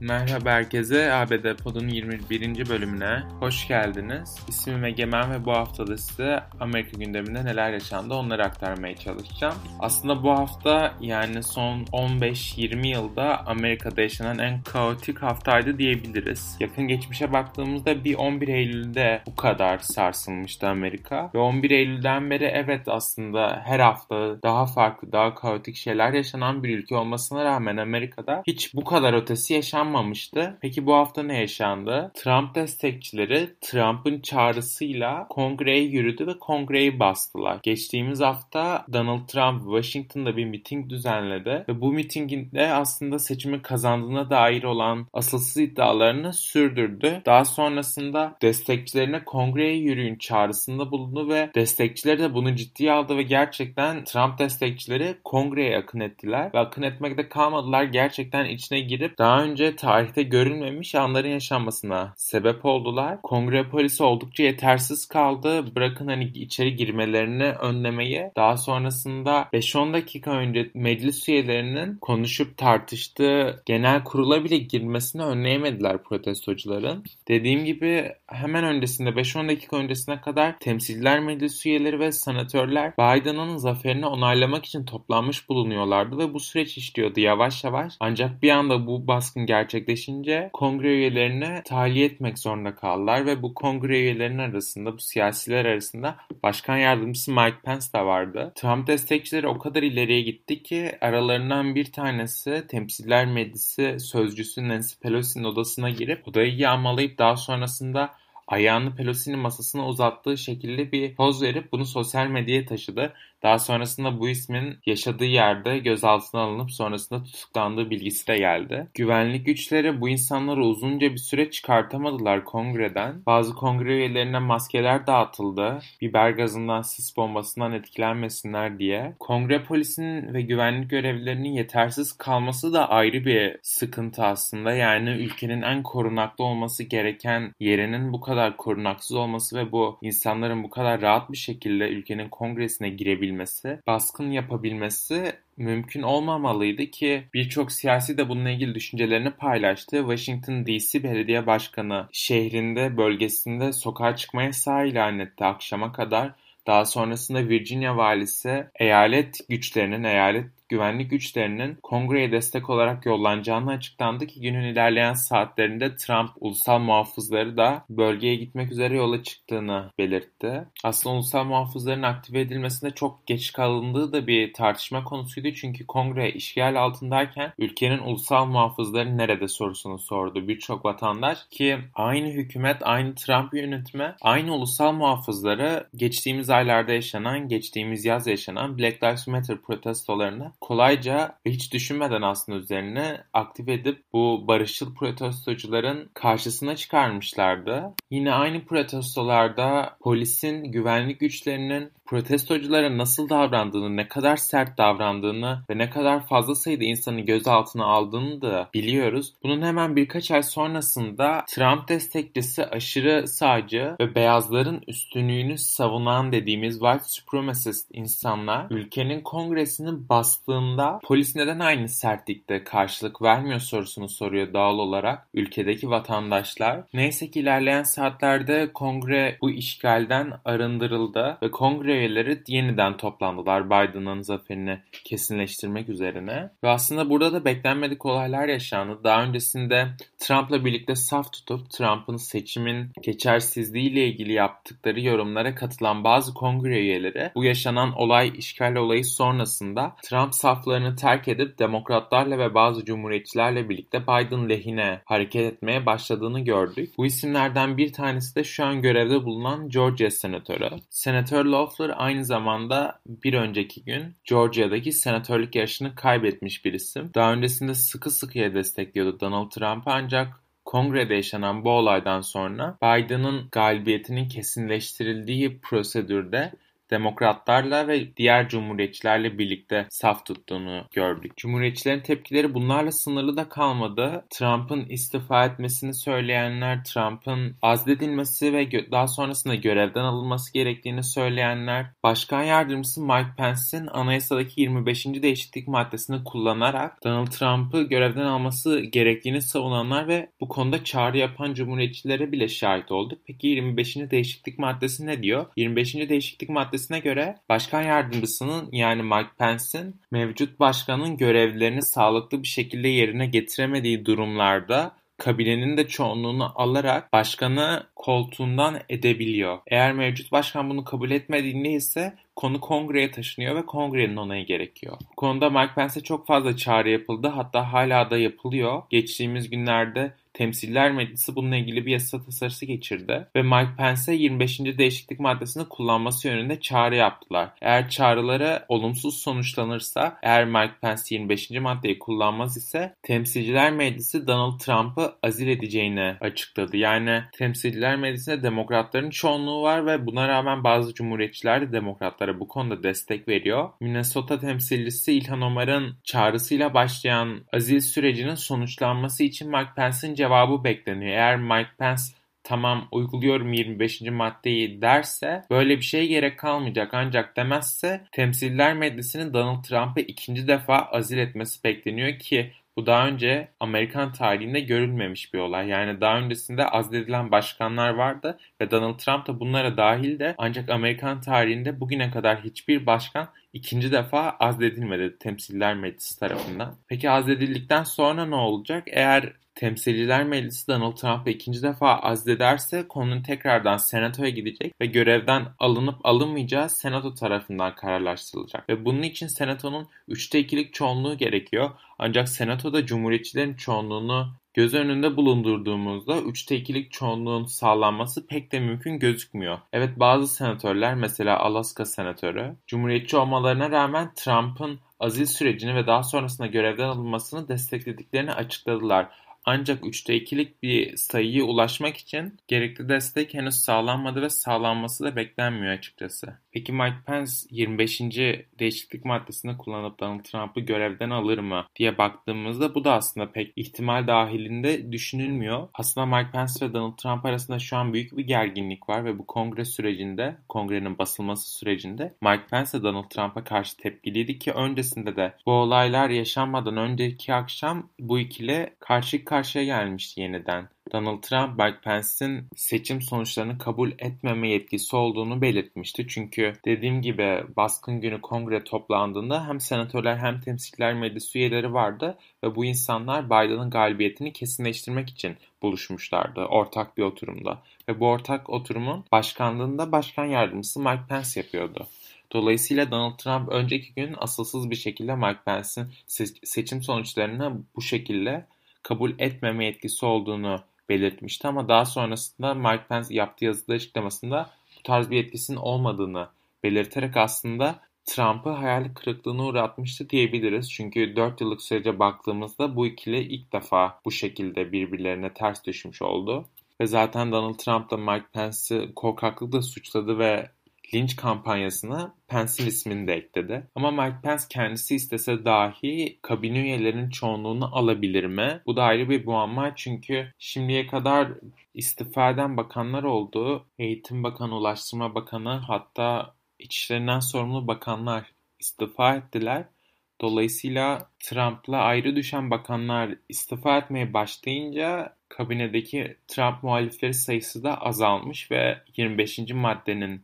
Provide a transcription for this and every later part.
Merhaba herkese, ABD Pod'un 21. bölümüne hoş geldiniz. İsmim Egemen ve bu hafta da size Amerika gündeminde neler yaşandı onları aktarmaya çalışacağım. Aslında bu hafta yani son 15-20 yılda Amerika'da yaşanan en kaotik haftaydı diyebiliriz. Yakın geçmişe baktığımızda bir 11 Eylül'de bu kadar sarsılmıştı Amerika. Ve 11 Eylül'den beri evet aslında her hafta daha farklı, daha kaotik şeyler yaşanan bir ülke olmasına rağmen Amerika'da hiç bu kadar ötesi yaşanmamıştı yaşanmamıştı. Peki bu hafta ne yaşandı? Trump destekçileri Trump'ın çağrısıyla kongreye yürüdü ve kongreyi bastılar. Geçtiğimiz hafta Donald Trump Washington'da bir miting düzenledi ve bu mitinginde aslında seçimi kazandığına dair olan asılsız iddialarını sürdürdü. Daha sonrasında destekçilerine kongreye yürüyün çağrısında bulundu ve destekçileri de bunu ciddiye aldı ve gerçekten Trump destekçileri kongreye akın ettiler ve akın etmekte kalmadılar. Gerçekten içine girip daha önce tarihte görülmemiş anların yaşanmasına sebep oldular. Kongre polisi oldukça yetersiz kaldı. Bırakın hani içeri girmelerini önlemeye. Daha sonrasında 5-10 dakika önce meclis üyelerinin konuşup tartıştığı genel kurula bile girmesini önleyemediler protestocuların. Dediğim gibi hemen öncesinde 5-10 dakika öncesine kadar temsilciler meclis üyeleri ve senatörler Biden'ın zaferini onaylamak için toplanmış bulunuyorlardı ve bu süreç işliyordu yavaş yavaş. Ancak bir anda bu baskın gerçekleşti gerçekleşince kongre üyelerine tahliye etmek zorunda kaldılar ve bu kongre üyelerinin arasında, bu siyasiler arasında başkan yardımcısı Mike Pence de vardı. Trump destekçileri o kadar ileriye gitti ki aralarından bir tanesi Temsiller Meclisi sözcüsü Nancy Pelosi'nin odasına girip odayı yağmalayıp daha sonrasında ayağını Pelosi'nin masasına uzattığı şekilde bir poz verip bunu sosyal medyaya taşıdı. Daha sonrasında bu ismin yaşadığı yerde gözaltına alınıp sonrasında tutuklandığı bilgisi de geldi. Güvenlik güçleri bu insanları uzunca bir süre çıkartamadılar kongreden. Bazı kongre üyelerine maskeler dağıtıldı. Biber gazından, sis bombasından etkilenmesinler diye. Kongre polisinin ve güvenlik görevlilerinin yetersiz kalması da ayrı bir sıkıntı aslında. Yani ülkenin en korunaklı olması gereken yerinin bu kadar korunaksız olması ve bu insanların bu kadar rahat bir şekilde ülkenin kongresine girebilmesi yapabilmesi, baskın yapabilmesi mümkün olmamalıydı ki birçok siyasi de bununla ilgili düşüncelerini paylaştı. Washington DC Belediye Başkanı şehrinde, bölgesinde sokağa çıkma yasağı ilan etti akşama kadar. Daha sonrasında Virginia valisi eyalet güçlerinin, eyalet güvenlik güçlerinin kongreye destek olarak yollanacağını açıklandı ki günün ilerleyen saatlerinde Trump ulusal muhafızları da bölgeye gitmek üzere yola çıktığını belirtti. Aslında ulusal muhafızların aktive edilmesinde çok geç kalındığı da bir tartışma konusuydu çünkü kongre işgal altındayken ülkenin ulusal muhafızları nerede sorusunu sordu birçok vatandaş ki aynı hükümet, aynı Trump yönetimi, aynı ulusal muhafızları geçtiğimiz aylarda yaşanan, geçtiğimiz yaz yaşanan Black Lives Matter protestolarında kolayca ve hiç düşünmeden aslında üzerine aktif edip bu barışçıl protestocuların karşısına çıkarmışlardı. Yine aynı protestolarda polisin, güvenlik güçlerinin protestoculara nasıl davrandığını, ne kadar sert davrandığını ve ne kadar fazla sayıda insanı gözaltına aldığını da biliyoruz. Bunun hemen birkaç ay sonrasında Trump destekçisi aşırı sağcı ve beyazların üstünlüğünü savunan dediğimiz white supremacist insanlar ülkenin kongresini bastığında polis neden aynı sertlikte karşılık vermiyor sorusunu soruyor doğal olarak ülkedeki vatandaşlar. Neyse ki ilerleyen saatlerde kongre bu işgalden arındırıldı ve kongre üyeleri yeniden toplandılar Biden'ın zaferini kesinleştirmek üzerine. Ve aslında burada da beklenmedik olaylar yaşandı. Daha öncesinde Trump'la birlikte saf tutup Trump'ın seçimin geçersizliğiyle ilgili yaptıkları yorumlara katılan bazı kongre üyeleri bu yaşanan olay işgal olayı sonrasında Trump saflarını terk edip demokratlarla ve bazı cumhuriyetçilerle birlikte Biden lehine hareket etmeye başladığını gördük. Bu isimlerden bir tanesi de şu an görevde bulunan Georgia senatörü. Senatör Loeffler Loeffler aynı zamanda bir önceki gün Georgia'daki senatörlük yarışını kaybetmiş bir isim. Daha öncesinde sıkı sıkıya destekliyordu Donald Trump'ı ancak Kongrede yaşanan bu olaydan sonra Biden'ın galibiyetinin kesinleştirildiği prosedürde demokratlarla ve diğer cumhuriyetçilerle birlikte saf tuttuğunu gördük. Cumhuriyetçilerin tepkileri bunlarla sınırlı da kalmadı. Trump'ın istifa etmesini söyleyenler, Trump'ın azledilmesi ve daha sonrasında görevden alınması gerektiğini söyleyenler, Başkan Yardımcısı Mike Pence'in anayasadaki 25. değişiklik maddesini kullanarak Donald Trump'ı görevden alması gerektiğini savunanlar ve bu konuda çağrı yapan cumhuriyetçilere bile şahit olduk. Peki 25. değişiklik maddesi ne diyor? 25. değişiklik maddesine göre başkan yardımcısının yani Mike Pence'in mevcut başkanın görevlerini sağlıklı bir şekilde yerine getiremediği durumlarda kabinenin de çoğunluğunu alarak başkanı koltuğundan edebiliyor. Eğer mevcut başkan bunu kabul etmediğinde ise konu kongreye taşınıyor ve kongrenin onayı gerekiyor. Bu konuda Mike Pence'e çok fazla çağrı yapıldı hatta hala da yapılıyor. Geçtiğimiz günlerde Temsiller Meclisi bununla ilgili bir yasa tasarısı geçirdi ve Mike Pence'e 25. değişiklik maddesini kullanması yönünde çağrı yaptılar. Eğer çağrıları olumsuz sonuçlanırsa, eğer Mike Pence 25. maddeyi kullanmaz ise Temsilciler Meclisi Donald Trump'ı azil edeceğini açıkladı. Yani Temsilciler Meclisi'nde demokratların çoğunluğu var ve buna rağmen bazı cumhuriyetçiler de demokratlara bu konuda destek veriyor. Minnesota temsilcisi İlhan Omar'ın çağrısıyla başlayan azil sürecinin sonuçlanması için Mike Pence'in cevabı bekleniyor. Eğer Mike Pence tamam uyguluyorum 25. maddeyi derse böyle bir şeye gerek kalmayacak. Ancak demezse Temsiller Meclisi'nin Donald Trump'ı ikinci defa azil etmesi bekleniyor ki bu daha önce Amerikan tarihinde görülmemiş bir olay. Yani daha öncesinde azledilen başkanlar vardı ve Donald Trump da bunlara dahil de ancak Amerikan tarihinde bugüne kadar hiçbir başkan ikinci defa azledilmedi Temsiller Meclisi tarafından. Peki azledildikten sonra ne olacak? Eğer Temsilciler Meclisi Donald Trump'ı ikinci defa azlederse konunun tekrardan senatoya gidecek ve görevden alınıp alınmayacağı senato tarafından kararlaştırılacak. Ve bunun için senatonun 3'te 2'lik çoğunluğu gerekiyor. Ancak senatoda cumhuriyetçilerin çoğunluğunu göz önünde bulundurduğumuzda 3'te 2'lik çoğunluğun sağlanması pek de mümkün gözükmüyor. Evet bazı senatörler mesela Alaska senatörü cumhuriyetçi olmalarına rağmen Trump'ın azil sürecini ve daha sonrasında görevden alınmasını desteklediklerini açıkladılar. Ancak üçte ikilik bir sayıya ulaşmak için gerekli destek henüz sağlanmadı ve sağlanması da beklenmiyor açıkçası. Peki Mike Pence 25. değişiklik maddesini kullanıp Donald Trump'ı görevden alır mı diye baktığımızda bu da aslında pek ihtimal dahilinde düşünülmüyor. Aslında Mike Pence ve Donald Trump arasında şu an büyük bir gerginlik var ve bu kongre sürecinde, kongrenin basılması sürecinde Mike Pence Donald Trump'a karşı tepkiliydi ki öncesinde de bu olaylar yaşanmadan önceki akşam bu ikili karşı karşıya gelmişti yeniden. Donald Trump, Mike Pence'in seçim sonuçlarını kabul etmeme yetkisi olduğunu belirtmişti. Çünkü dediğim gibi baskın günü kongre toplandığında hem senatörler hem temsilciler meclis üyeleri vardı ve bu insanlar Biden'ın galibiyetini kesinleştirmek için buluşmuşlardı ortak bir oturumda. Ve bu ortak oturumun başkanlığında başkan yardımcısı Mike Pence yapıyordu. Dolayısıyla Donald Trump önceki gün asılsız bir şekilde Mike Pence'in seçim sonuçlarını bu şekilde kabul etmeme yetkisi olduğunu belirtmişti ama daha sonrasında Mike Pence yaptığı yazıda açıklamasında bu tarz bir etkisinin olmadığını belirterek aslında Trump'ı hayal kırıklığına uğratmıştı diyebiliriz. Çünkü 4 yıllık sürece baktığımızda bu ikili ilk defa bu şekilde birbirlerine ters düşmüş oldu. Ve zaten Donald Trump da Mike Pence'i korkaklıkla suçladı ve linç kampanyasına Pence'in ismini de ekledi. Ama Mike Pence kendisi istese dahi kabine üyelerinin çoğunluğunu alabilir mi? Bu da ayrı bir muamma çünkü şimdiye kadar istifa eden bakanlar oldu. Eğitim Bakanı, Ulaştırma Bakanı hatta İçişlerinden sorumlu bakanlar istifa ettiler. Dolayısıyla Trump'la ayrı düşen bakanlar istifa etmeye başlayınca kabinedeki Trump muhalifleri sayısı da azalmış ve 25. maddenin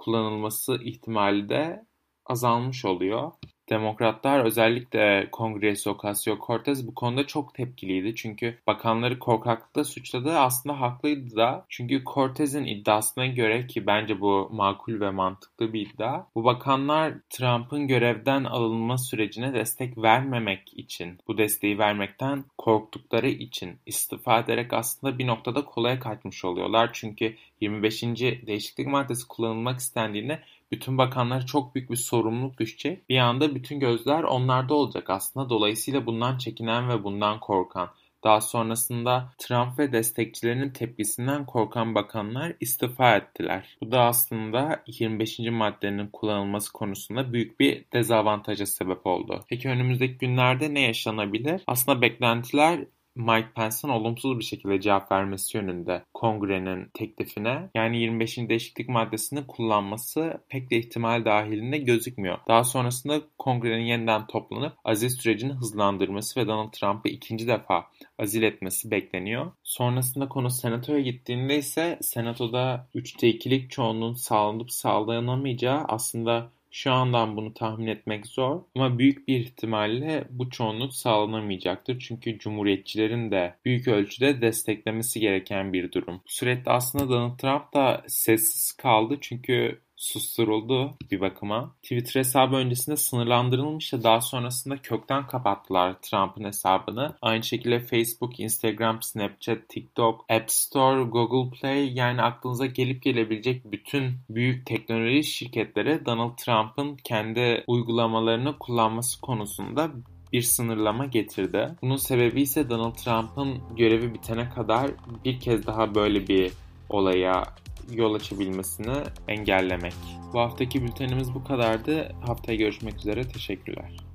kullanılması ihtimali de azalmış oluyor. Demokratlar özellikle Kongreso Ocasio-Cortez bu konuda çok tepkiliydi. Çünkü bakanları korkaklıkla suçladı. Aslında haklıydı da. Çünkü Cortez'in iddiasına göre ki bence bu makul ve mantıklı bir iddia. Bu bakanlar Trump'ın görevden alınma sürecine destek vermemek için, bu desteği vermekten korktukları için istifa ederek aslında bir noktada kolaya kaçmış oluyorlar. Çünkü 25. değişiklik maddesi kullanılmak istendiğinde bütün bakanlara çok büyük bir sorumluluk düşecek. Bir anda bütün gözler onlarda olacak aslında. Dolayısıyla bundan çekinen ve bundan korkan Daha sonrasında Trump ve destekçilerinin tepkisinden korkan bakanlar istifa ettiler. Bu da aslında 25. maddenin kullanılması konusunda büyük bir dezavantaja sebep oldu. Peki önümüzdeki günlerde ne yaşanabilir? Aslında beklentiler Mike Pence'in olumsuz bir şekilde cevap vermesi yönünde kongrenin teklifine. Yani 25. değişiklik maddesini kullanması pek de ihtimal dahilinde gözükmüyor. Daha sonrasında kongrenin yeniden toplanıp aziz sürecini hızlandırması ve Donald Trump'ı ikinci defa azil etmesi bekleniyor. Sonrasında konu senatoya gittiğinde ise senatoda 3'te 2'lik çoğunluğun sağlanıp sağlanamayacağı aslında şu andan bunu tahmin etmek zor ama büyük bir ihtimalle bu çoğunluk sağlanamayacaktır. Çünkü cumhuriyetçilerin de büyük ölçüde desteklemesi gereken bir durum. Bu süreçte aslında Donald Trump da sessiz kaldı çünkü susturuldu bir bakıma. Twitter hesabı öncesinde sınırlandırılmıştı. Daha sonrasında kökten kapattılar Trump'ın hesabını. Aynı şekilde Facebook, Instagram, Snapchat, TikTok, App Store, Google Play yani aklınıza gelip gelebilecek bütün büyük teknoloji şirketleri Donald Trump'ın kendi uygulamalarını kullanması konusunda bir sınırlama getirdi. Bunun sebebi ise Donald Trump'ın görevi bitene kadar bir kez daha böyle bir olaya yol açabilmesini engellemek. Bu haftaki bültenimiz bu kadardı. Haftaya görüşmek üzere. Teşekkürler.